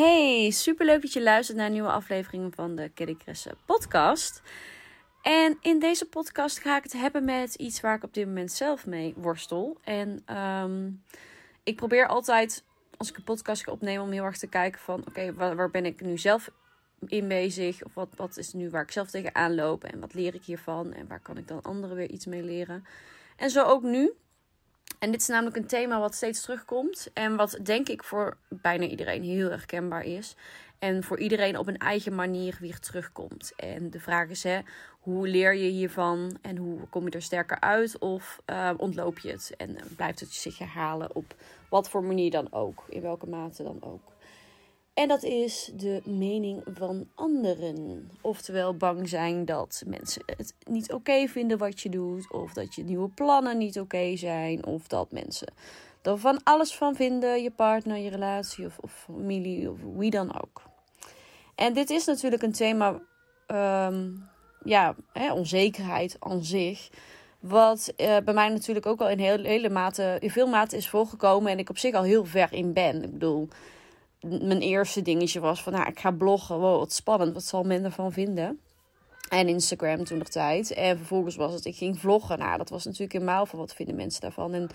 Hey, superleuk dat je luistert naar een nieuwe aflevering van de Kelly Kresse podcast. En in deze podcast ga ik het hebben met iets waar ik op dit moment zelf mee worstel. En ehm, ik probeer altijd, als ik een podcast ga opnemen, om heel erg te kijken van... Oké, waar, waar, ben ik nu zelf in bezig? Of wat, wat is nu waar ik zelf tegenaan loop? En wat leer ik hiervan? En waar kan ik dan anderen weer iets mee leren? En zo ook nu. En dit is namelijk een thema wat steeds terugkomt. En wat denk ik voor bijna iedereen heel erg kenbaar is. En voor iedereen op een eigen manier weer terugkomt. En de vraag is: hè, hoe leer je hiervan? En hoe kom je er sterker uit? Of uh, ontloop je het? En uh, blijft het zich herhalen op wat voor manier dan ook? In welke mate dan ook? En dat is de mening van anderen. Oftewel bang zijn dat mensen het niet oké vinden wat je doet. Of dat je nieuwe plannen niet oké zijn. Of dat mensen er van alles van vinden. Je partner, je relatie of, of, familie of wie dan ook. En dit is natuurlijk een thema, um, ja, hè, onzekerheid aan zich. Wat uh, bij mij natuurlijk ook al in heel, hele mate, in veel mate is voorgekomen. En ik op zich al heel ver in ben. Ik bedoel, mijn eerste dingetje was van, nou, ik ga bloggen. Wat spannend. Wat zal men ervan vinden? En Instagram toen nog tijd. En vervolgens was het, ik ging vloggen. Nou, dat was natuurlijk helemaal van, wat vinden mensen daarvan? En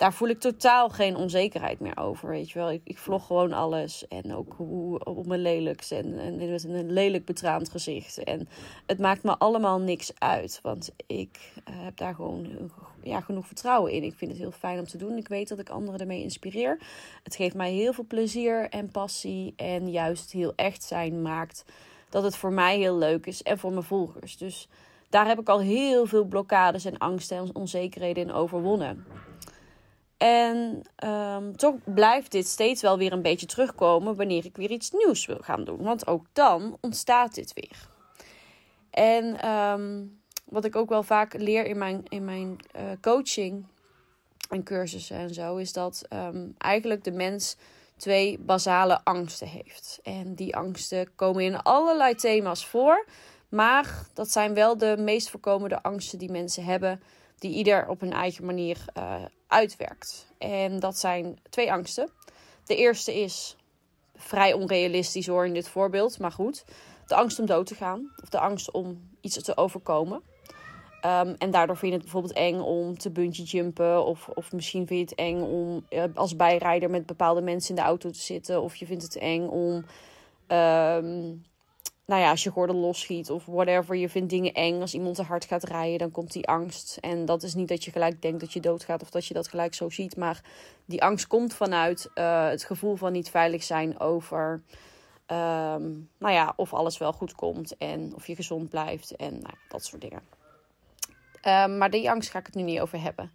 daar voel ik totaal geen onzekerheid meer over. Weet je wel, ik, ik vlog gewoon alles. En ook hoe op mijn lelijkst. En, en met een lelijk betraand gezicht. En het maakt me allemaal niks uit. Want ik uh, heb daar gewoon ja, genoeg vertrouwen in. Ik vind het heel fijn om te doen. Ik weet dat ik anderen ermee inspireer. Het geeft mij heel veel plezier en passie. En juist heel echt zijn maakt dat het voor mij heel leuk is. En voor mijn volgers. Dus daar heb ik al heel veel blokkades en angsten en onzekerheden in overwonnen. En um, toch blijft dit steeds wel weer een beetje terugkomen wanneer ik weer iets nieuws wil gaan doen. Want ook dan ontstaat dit weer. En um, wat ik ook wel vaak leer in mijn, in mijn uh, coaching en cursussen en zo, is dat um, eigenlijk de mens twee basale angsten heeft. En die angsten komen in allerlei thema's voor. Maar dat zijn wel de meest voorkomende angsten die mensen hebben, die ieder op hun eigen manier uh, uitwerkt. En dat zijn twee angsten. De eerste is vrij onrealistisch hoor in dit voorbeeld, maar goed. De angst om dood te gaan of de angst om iets te overkomen. Um, en daardoor vind je het bijvoorbeeld eng om te bungee jumpen. Of, of misschien vind je het eng om uh, als bijrijder met bepaalde mensen in de auto te zitten. Of je vindt het eng om um, nou ja, als je gordel losschiet of whatever, je vindt dingen eng. Als iemand te hard gaat rijden, dan komt die angst. En dat is niet dat je gelijk denkt dat je doodgaat of dat je dat gelijk zo ziet. Maar die angst komt vanuit uh, het gevoel van niet veilig zijn over, um, nou ja, of alles wel goed komt en of je gezond blijft en nou, dat soort dingen. Um, maar die angst ga ik het nu niet over hebben.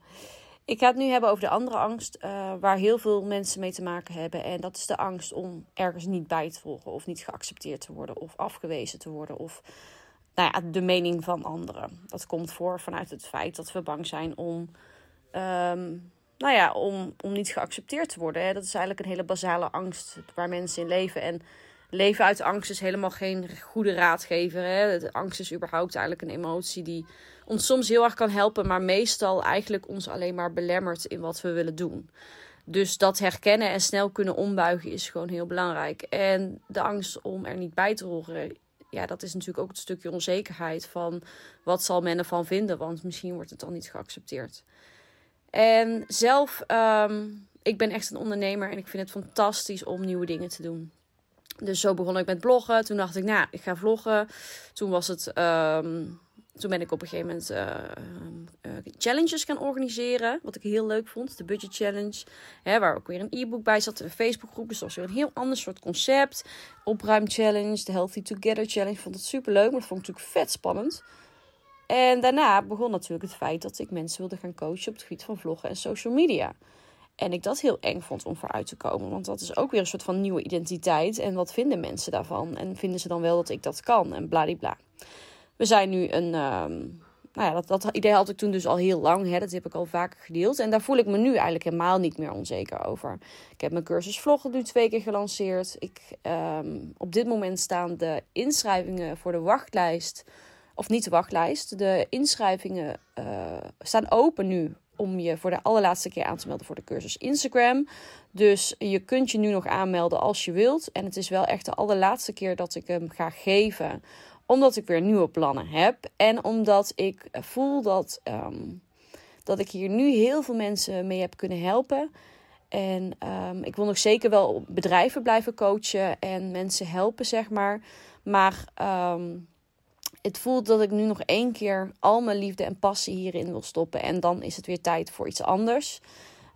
Ik ga het nu hebben over de andere angst, uh, waar heel veel mensen mee te maken hebben. En dat is de angst om ergens niet bij te volgen, of niet geaccepteerd te worden, of afgewezen te worden, of nou ja, de mening van anderen. Dat komt voor vanuit het feit dat we bang zijn om, um, nou ja, om, om niet geaccepteerd te worden. Hè. Dat is eigenlijk een hele basale angst waar mensen in leven. En leven uit angst is helemaal geen goede raadgever. Hè. Angst is überhaupt eigenlijk een emotie die ons soms heel erg kan helpen, maar meestal eigenlijk ons alleen maar belemmert in wat we willen doen. Dus dat herkennen en snel kunnen ombuigen is gewoon heel belangrijk. En de angst om er niet bij te horen, ja, dat is natuurlijk ook het stukje onzekerheid van wat zal men ervan vinden, want misschien wordt het dan niet geaccepteerd. En zelf, um, ik ben echt een ondernemer en ik vind het fantastisch om nieuwe dingen te doen. Dus zo begon ik met bloggen. Toen dacht ik, nou, ik ga vloggen. Toen was het um, toen ben ik op een gegeven moment uh, uh, challenges gaan organiseren. Wat ik heel leuk vond. De Budget Challenge. Hè, waar ook weer een e-book bij zat. Een Facebookgroep. Dus dat was weer een heel ander soort concept. Opruim Challenge. De Healthy Together Challenge. Vond het super leuk. Maar dat vond ik natuurlijk vet spannend. En daarna begon natuurlijk het feit dat ik mensen wilde gaan coachen op het gebied van vloggen en social media. En ik dat heel eng vond om vooruit te komen. Want dat is ook weer een soort van nieuwe identiteit. En wat vinden mensen daarvan? En vinden ze dan wel dat ik dat kan? En bladibla. We zijn nu een. Ehm, nou ja, dat, dat idee had ik toen dus al heel lang. Hè, dat heb ik al vaker gedeeld. En daar voel ik me nu eigenlijk helemaal niet meer onzeker over. Ik heb mijn cursus vloggen nu twee keer gelanceerd. Ik, ehm, op dit moment staan de inschrijvingen voor de wachtlijst. Of niet de wachtlijst. De inschrijvingen uh, staan open nu om je voor de allerlaatste keer aan te melden voor de cursus Instagram. Dus je kunt je nu nog aanmelden als je wilt. En het is wel echt de allerlaatste keer dat ik hem ga geven. Omdat ik weer nieuwe plannen heb. En omdat ik voel dat, ehm, dat ik hier nu heel veel mensen mee heb kunnen helpen. En um, ik wil nog zeker wel bedrijven blijven coachen en mensen helpen, zeg maar. Maar um, het voelt dat ik nu nog één keer al mijn liefde en passie hierin wil stoppen. En dan is het weer tijd voor iets anders.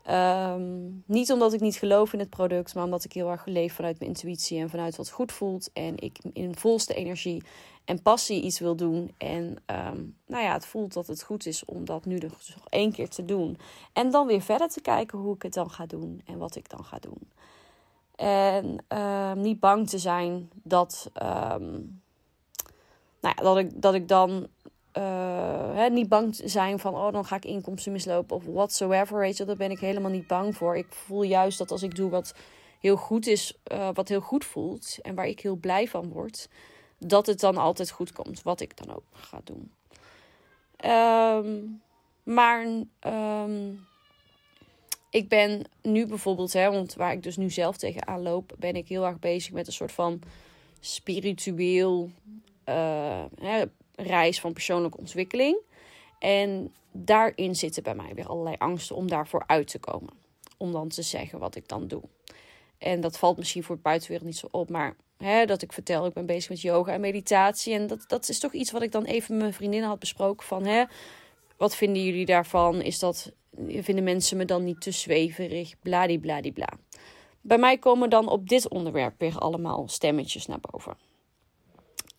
Um, niet omdat ik niet geloof in het product, maar omdat ik heel erg leef vanuit mijn intuïtie en vanuit wat goed voelt. En ik in volste energie en passie iets wil doen. En um, nou ja, het voelt dat het goed is om dat nu nog één keer te doen. En dan weer verder te kijken hoe ik het dan ga doen en wat ik dan ga doen. En um, niet bang te zijn dat nou ja, dat, ik, dat ik dan uh, hè, niet bang zijn van, oh, dan ga ik inkomsten mislopen of whatsoever. Weet je, daar ben ik helemaal niet bang voor. Ik voel juist dat als ik doe wat heel goed is, uh, wat heel goed voelt en waar ik heel blij van word, dat het dan altijd goed komt, wat ik dan ook ga doen. Um, maar um, ik ben nu bijvoorbeeld, hè, want waar ik dus nu zelf tegenaan loop, ben ik heel erg bezig met een soort van spiritueel uh, reis van persoonlijke ontwikkeling. En daarin zitten bij mij weer allerlei angsten om daarvoor uit te komen. Om dan te zeggen wat ik dan doe. En dat valt misschien voor het buitenwereld niet zo op, maar hè, dat ik vertel, ik ben bezig met yoga en meditatie. En dat, dat is toch iets wat ik dan even met mijn vriendinnen had besproken van, hè, wat vinden jullie daarvan? Is dat, vinden mensen me dan niet te zweverig? Bladibladibla. Bij mij komen dan op dit onderwerp weer allemaal stemmetjes naar boven.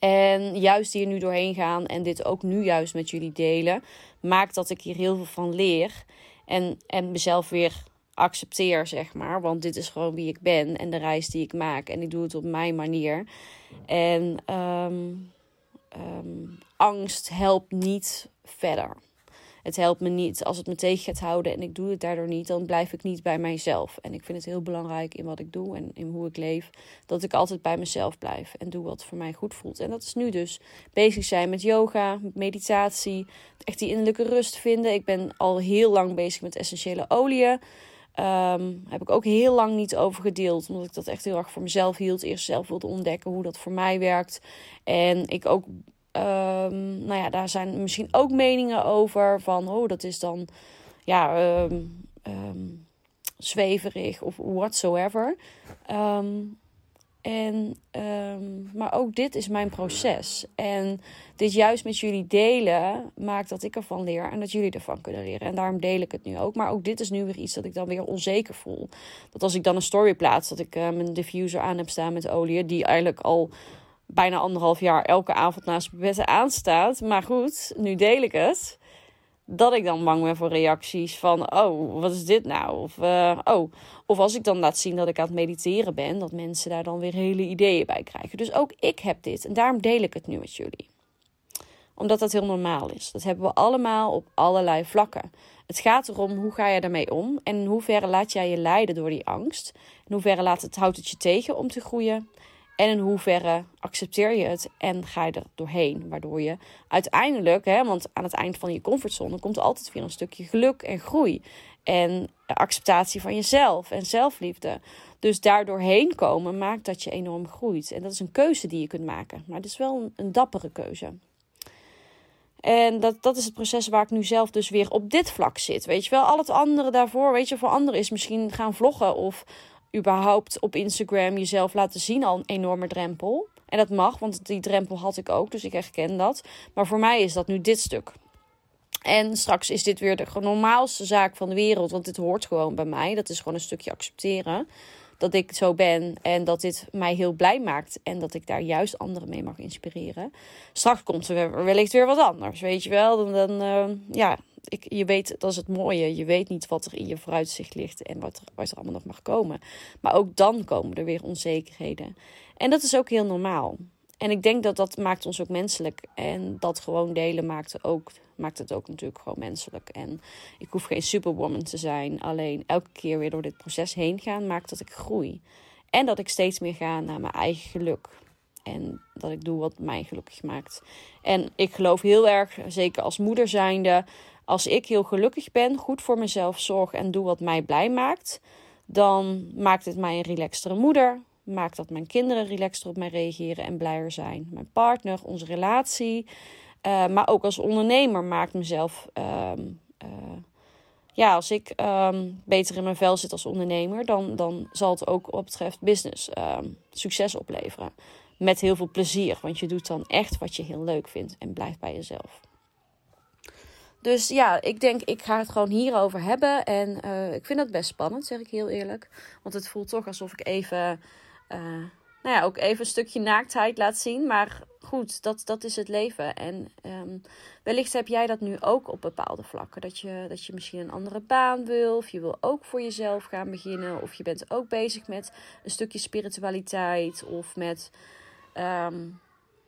En juist hier nu doorheen gaan en dit ook nu juist met jullie delen, maakt dat ik hier heel veel van leer. En, en mezelf weer accepteer, zeg maar. Want dit is gewoon wie ik ben en de reis die ik maak. En ik doe het op mijn manier. En um, um, angst helpt niet verder het helpt me niet. Als het me tegen gaat houden en ik doe het daardoor niet, dan blijf ik niet bij mijzelf. En ik vind het heel belangrijk in wat ik doe en in hoe ik leef, dat ik altijd bij mezelf blijf en doe wat voor mij goed voelt. En dat is nu dus bezig zijn met yoga, meditatie, echt die innerlijke rust vinden. Ik ben al heel lang bezig met essentiële oliën. Um, heb ik ook heel lang niet over gedeeld. Omdat ik dat echt heel erg voor mezelf hield. Eerst zelf wilde ontdekken hoe dat voor mij werkt. En ik ook Um, nou ja, daar zijn misschien ook meningen over. Van, oh, dat is dan ja, um, um, zweverig of whatsoever. en, maar ook dit is mijn proces. En dit juist met jullie delen maakt dat ik ervan leer en dat jullie ervan kunnen leren. En daarom deel ik het nu ook. Maar ook dit is nu weer iets dat ik dan weer onzeker voel. Dat als ik dan een story plaats, dat ik uh, mijn diffuser aan heb staan met olie, die eigenlijk al bijna anderhalf jaar elke avond naast mijn bed aanstaat. Maar goed, nu deel ik het. Dat ik dan bang ben voor reacties van: oh, wat is dit nou? Of, uh, oh. of als ik dan laat zien dat ik aan het mediteren ben, dat mensen daar dan weer hele ideeën bij krijgen. Dus ook ik heb dit en daarom deel ik het nu met jullie. Omdat dat heel normaal is. Dat hebben we allemaal op allerlei vlakken. Het gaat erom hoe ga je daarmee om en in hoeverre laat jij je leiden door die angst. In hoeverre laat het, houdt het je tegen om te groeien. En in hoeverre accepteer je het en ga je er doorheen. Waardoor je uiteindelijk, hè, want aan het eind van je comfortzone komt altijd weer een stukje geluk en groei. En acceptatie van jezelf en zelfliefde. Dus daar doorheen komen maakt dat je enorm groeit. En dat is een keuze die je kunt maken. Maar het is wel een, een dappere keuze. En dat, dat is het proces waar ik nu zelf dus weer op dit vlak zit. Weet je wel, al het andere daarvoor, weet je, voor anderen is misschien gaan vloggen of überhaupt op Instagram jezelf laten zien al een enorme drempel. En dat mag, want die drempel had ik ook, dus ik herken dat. Maar voor mij is dat nu dit stuk. En straks is dit weer de normaalste zaak van de wereld, want dit hoort gewoon bij mij. Dat is gewoon een stukje accepteren dat ik zo ben en dat dit mij heel blij maakt en dat ik daar juist anderen mee mag inspireren. Straks komt er wellicht weer wat anders, weet je wel. Dan, dan uh, ja, ik, je weet, dat is het mooie. Je weet niet wat er in je vooruitzicht ligt en wat er, wat er allemaal nog mag komen. Maar ook dan komen er weer onzekerheden. En dat is ook heel normaal. En ik denk dat dat maakt ons ook menselijk. En dat gewoon delen maakt, ook, maakt het ook natuurlijk gewoon menselijk. En ik hoef geen superwoman te zijn. Alleen elke keer weer door dit proces heen gaan maakt dat ik groei. En dat ik steeds meer ga naar mijn eigen geluk. En dat ik doe wat mij gelukkig maakt. En ik geloof heel erg, zeker als moeder zijnde, als ik heel gelukkig ben, goed voor mezelf zorg en doe wat mij blij maakt, dan maakt het mij een relaxtere moeder. Maakt dat mijn kinderen relaxter op mij reageren en blijer zijn. Mijn partner, onze relatie. Uh, maar ook als ondernemer maakt mezelf. Uh, uh, ja, als ik ehm, beter in mijn vel zit als ondernemer, dan, dan zal het ook wat betreft business ehm, succes opleveren met heel veel plezier. Want je doet dan echt wat je heel leuk vindt en blijft bij jezelf. Dus ja, ik denk, ik ga het gewoon hierover hebben. En uh, ik vind dat best spannend, zeg ik heel eerlijk. Want het voelt toch alsof ik even, nou ja, ook even een stukje naaktheid laat zien. Maar goed, dat, dat is het leven. En um, wellicht heb jij dat nu ook op bepaalde vlakken. Dat je, dat je misschien een andere baan wil. Of je wil ook voor jezelf gaan beginnen. Of je bent ook bezig met een stukje spiritualiteit. Of met um,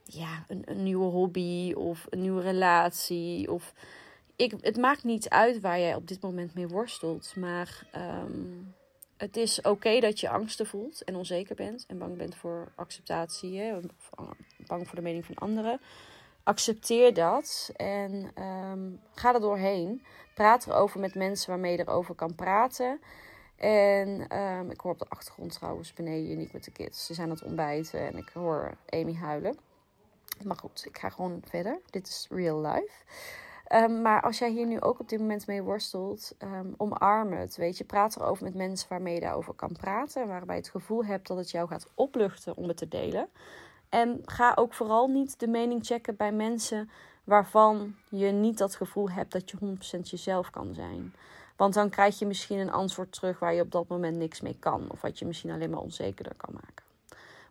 ja, een, een, nieuwe hobby of een nieuwe relatie. Of ik, het maakt niet uit waar jij op dit moment mee worstelt. Maar um, het is oké dat je angsten voelt en onzeker bent. En bang bent voor acceptatie. Hè? Of bang voor de mening van anderen. Accepteer dat en um, ga er doorheen. Praat erover met mensen waarmee je erover kan praten. En um, ik hoor op de achtergrond trouwens beneden niet met de kids. Ze zijn aan het ontbijten en ik hoor Amy huilen. Maar goed, ik ga gewoon verder. Dit is real life. Um, maar als jij hier nu ook op dit moment mee worstelt, um, omarm het. Weet je, praat erover met mensen waarmee je daarover kan praten. Waarbij je het gevoel hebt dat het jou gaat opluchten om het te delen. En ga ook vooral niet de mening checken bij mensen waarvan je niet dat gevoel hebt dat je 100% jezelf kan zijn. Want dan krijg je misschien een antwoord terug waar je op dat moment niks mee kan. Of wat je misschien alleen maar onzekerder kan maken.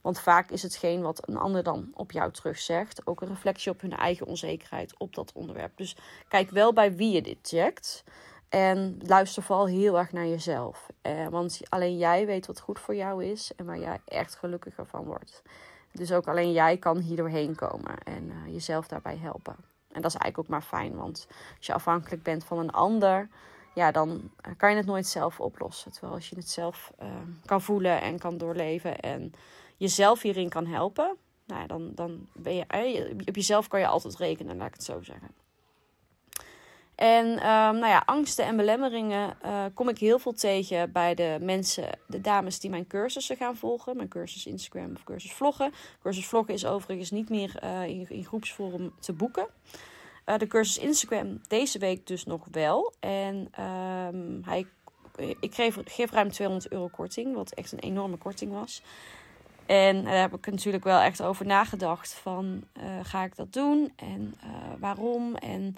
Want vaak is hetgeen wat een ander dan op jou terug zegt ook een reflectie op hun eigen onzekerheid op dat onderwerp. Dus kijk wel bij wie je dit checkt. En luister vooral heel erg naar jezelf. Eh, want alleen jij weet wat goed voor jou is en waar jij echt gelukkiger van wordt. Dus ook alleen jij kan hier doorheen komen en uh, jezelf daarbij helpen. En dat is eigenlijk ook maar fijn, want als je afhankelijk bent van een ander, ja, dan eh, kan je het nooit zelf oplossen. Terwijl als je het zelf uh, kan voelen en kan doorleven en jezelf hierin kan helpen, nou ja, dan, dan ben je, eh, op jezelf kan je altijd rekenen, laat ik het zo zeggen. En um, nou ja, angsten en belemmeringen uh, kom ik heel veel tegen bij de mensen, de dames die mijn cursussen gaan volgen. Mijn cursus Instagram of cursus vloggen. Cursus vloggen is overigens niet meer uh, in, in groepsvorm te boeken. De cursus Instagram deze week dus nog wel. En um, hij, ik geef, geef ruim 200 euro korting, wat echt een enorme korting was. En daar heb ik natuurlijk wel echt over nagedacht van uh, ga ik dat doen en uh, waarom. En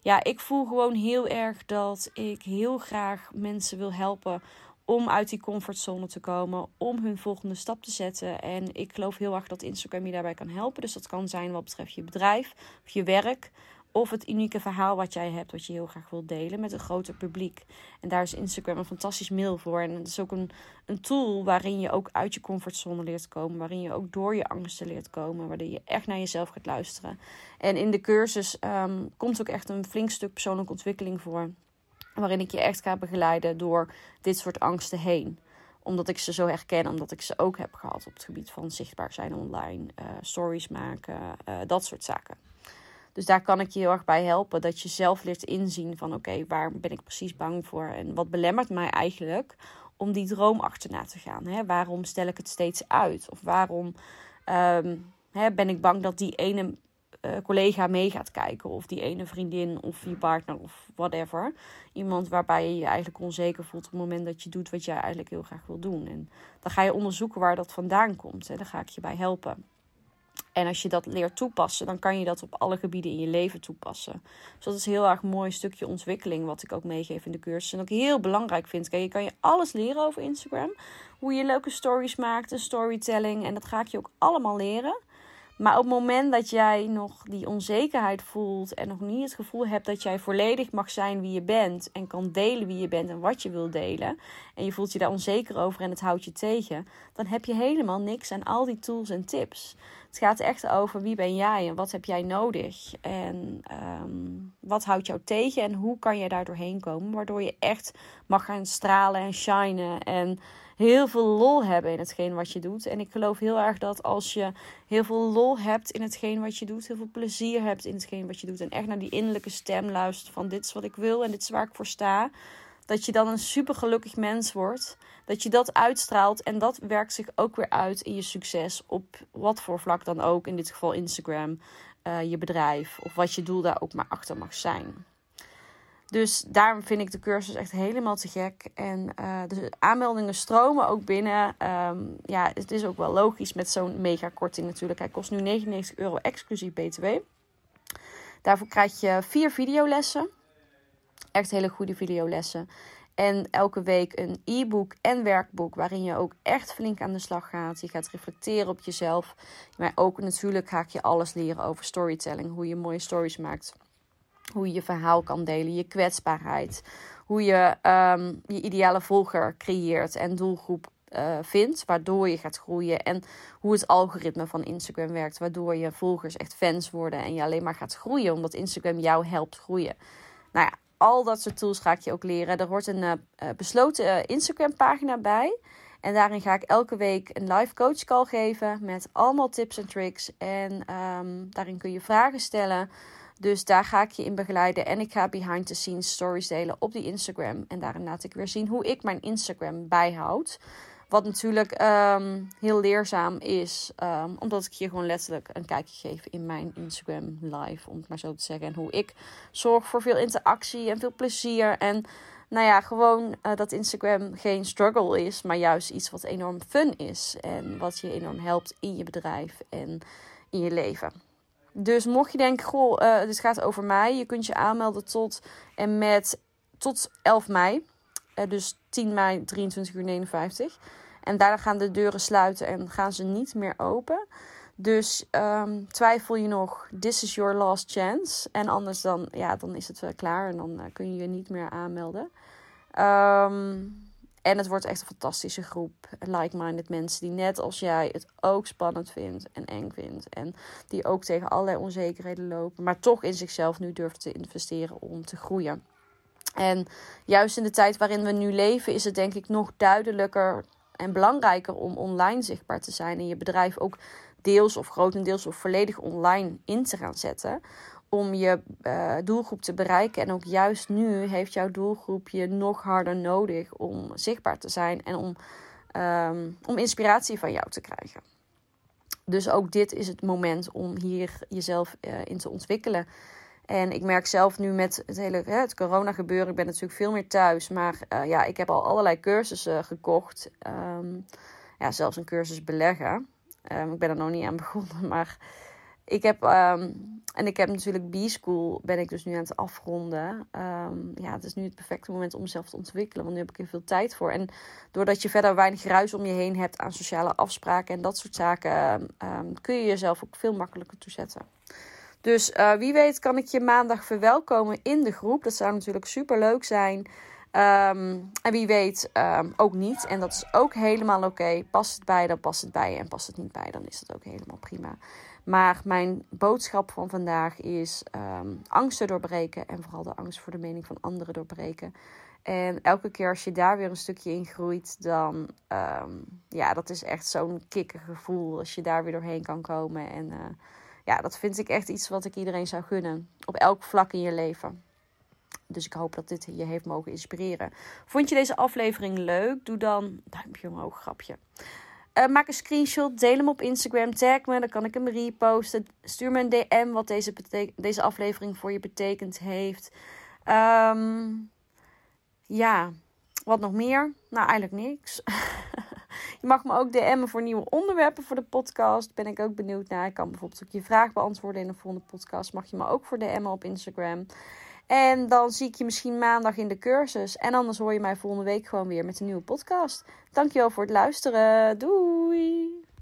ja, ik voel gewoon heel erg dat ik heel graag mensen wil helpen om uit die comfortzone te komen, om hun volgende stap te zetten. En ik geloof heel erg dat Instagram je daarbij kan helpen. Dus dat kan zijn wat betreft je bedrijf of je werk. Of het unieke verhaal wat jij hebt, wat je heel graag wilt delen met een groter publiek. En daar is Instagram een fantastisch middel voor. En het is ook een, een tool waarin je ook uit je comfortzone leert komen. Waarin je ook door je angsten leert komen. Waarin je echt naar jezelf gaat luisteren. En in de cursus um, komt ook echt een flink stuk persoonlijke ontwikkeling voor. Waarin ik je echt ga begeleiden door dit soort angsten heen omdat ik ze zo herken, omdat ik ze ook heb gehad op het gebied van zichtbaar zijn online, uh, stories maken, uh, dat soort zaken. Dus daar kan ik je heel erg bij helpen. Dat je zelf leert inzien van oké, waar ben ik precies bang voor? En wat belemmert mij eigenlijk om die droom achterna te gaan? Hè? Waarom stel ik het steeds uit? Of waarom um, hè, ben ik bang dat die ene uh, collega mee gaat kijken? Of die ene vriendin of je partner of whatever. Iemand waarbij je je eigenlijk onzeker voelt op het moment dat je doet wat jij eigenlijk heel graag wil doen. En dan ga je onderzoeken waar dat vandaan komt. Hè? Daar ga ik je bij helpen. En als je dat leert toepassen, dan kan je dat op alle gebieden in je leven toepassen. Dus dat is heel erg mooi stukje ontwikkeling, wat ik ook meegeef in de cursus. En ook heel belangrijk vind. Kijk, je kan je alles leren over Instagram. Hoe je leuke stories maakt, een storytelling. En dat ga ik je ook allemaal leren. Maar op het moment dat jij nog die onzekerheid voelt en nog niet het gevoel hebt dat jij volledig mag zijn wie je bent en kan delen wie je bent en wat je wil delen, en je voelt je daar onzeker over en het houdt je tegen, dan heb je helemaal niks aan al die tools en tips. Het gaat echt over wie ben jij en wat heb jij nodig en ehm, wat houdt jou tegen en hoe kan je daar doorheen komen, waardoor je echt mag gaan stralen en shinen en heel veel lol hebben in hetgeen wat je doet. En ik geloof heel erg dat als je heel veel lol hebt in hetgeen wat je doet, heel veel plezier hebt in hetgeen wat je doet en echt naar die innerlijke stem luistert van dit is wat ik wil en dit is waar ik voor sta, dat je dan een super gelukkig mens wordt. Dat je dat uitstraalt en dat werkt zich ook weer uit in je succes op wat voor vlak dan ook, in dit geval Instagram, uh, je bedrijf of wat je doel daar ook maar achter mag zijn. Dus daarom vind ik de cursus echt helemaal te gek. En uh, de aanmeldingen stromen ook binnen. Um, ja, het is ook wel logisch met zo'n mega korting natuurlijk. Hij kost nu 99 euro exclusief BTW. Daarvoor krijg je vier videolessen. Echt hele goede videolessen. En elke week een e-book en werkboek waarin je ook echt flink aan de slag gaat. Je gaat reflecteren op jezelf. Maar ook natuurlijk ga ik je alles leren over storytelling. Hoe je mooie stories maakt hoe je je verhaal kan delen, je kwetsbaarheid. Hoe je um, je ideale volger creëert en doelgroep uh, vindt, waardoor je gaat groeien. En hoe het algoritme van Instagram werkt, waardoor je volgers echt fans worden en je alleen maar gaat groeien, omdat Instagram jou helpt groeien. Nou ja, al dat soort tools ga ik je ook leren. Er wordt een uh, besloten Instagram-pagina bij. En daarin ga ik elke week een live coach call geven met allemaal tips en tricks. En um, daarin kun je vragen stellen. Dus daar ga ik je in begeleiden. En ik ga behind the scenes stories delen op die Instagram. En daarin laat ik weer zien hoe ik mijn Instagram bijhoud. Wat natuurlijk um, heel leerzaam is. Um, omdat ik je gewoon letterlijk een kijkje geef in mijn Instagram live. Om het maar zo te zeggen. En hoe ik zorg voor veel interactie en veel plezier. En nou ja, gewoon uh, dat Instagram geen struggle is. Maar juist iets wat enorm fun is. En wat je enorm helpt in je bedrijf en in je leven. Dus mocht je denken, goh, uh, dit gaat over mij. Je kunt je aanmelden tot en met tot 11 mei. Uh, dus 10 mei 23 uur 59. En daarna gaan de deuren sluiten en gaan ze niet meer open. Dus um, twijfel je nog, this is your last chance. En anders dan, ja, dan is het wel klaar en dan uh, kun je je niet meer aanmelden. Um, en het wordt echt een fantastische groep like-minded mensen die net als jij het ook spannend vindt en eng vindt. En die ook tegen allerlei onzekerheden lopen, maar toch in zichzelf nu durft te investeren om te groeien. En juist in de tijd waarin we nu leven is het denk ik nog duidelijker en belangrijker om online zichtbaar te zijn en je bedrijf ook deels of grotendeels of volledig online in te gaan zetten om je uh, doelgroep te bereiken. En ook juist nu heeft jouw doelgroep je nog harder nodig om zichtbaar te zijn en om, um, om inspiratie van jou te krijgen. Dus ook dit is het moment om hier jezelf uh, in te ontwikkelen. En ik merk zelf nu met het hele het corona gebeuren, ik ben natuurlijk veel meer thuis. Maar uh, ja, ik heb al allerlei cursussen gekocht. Um, ja, zelfs een cursus beleggen. Um, ik ben er nog niet aan begonnen, maar ik heb, um, en ik heb natuurlijk B-School, ben ik dus nu aan het afronden. Um, ja, het is nu het perfecte moment om mezelf te ontwikkelen, want nu heb ik er veel tijd voor. En doordat je verder weinig ruis om je heen hebt aan sociale afspraken en dat soort zaken, um, kun je jezelf ook veel makkelijker toezetten. Dus uh, wie weet kan ik je maandag verwelkomen in de groep. Dat zou natuurlijk super leuk zijn. En wie weet ook niet. En dat is ook helemaal oké. Okay. Past het bij, dan past het bij. En past het niet bij, dan is dat ook helemaal prima. Maar mijn boodschap van vandaag is um, angsten doorbreken. En vooral de angst voor de mening van anderen doorbreken. En elke keer als je daar weer een stukje in groeit, dan um, ja, dat is echt zo'n gevoel als je daar weer doorheen kan komen. En uh, ja, dat vind ik echt iets wat ik iedereen zou gunnen. Op elk vlak in je leven. Dus ik hoop dat dit je heeft mogen inspireren. Vond je deze aflevering leuk? Doe dan duimpje omhoog, grapje. Uh, maak een screenshot, deel hem op Instagram, tag me, dan kan ik hem reposten. Stuur me een DM wat deze, deze aflevering voor je betekend heeft. Um, ja, wat nog meer? Nou, eigenlijk niks. je mag me ook DM'en voor nieuwe onderwerpen voor de podcast. Ben ik ook benieuwd naar. Ik kan bijvoorbeeld ook je vraag beantwoorden in een volgende podcast. Mag je me ook voor DM'en op Instagram. En dan zie ik je misschien maandag in de cursus. En anders hoor je mij volgende week gewoon weer met een nieuwe podcast. Dankjewel voor het luisteren. Doei!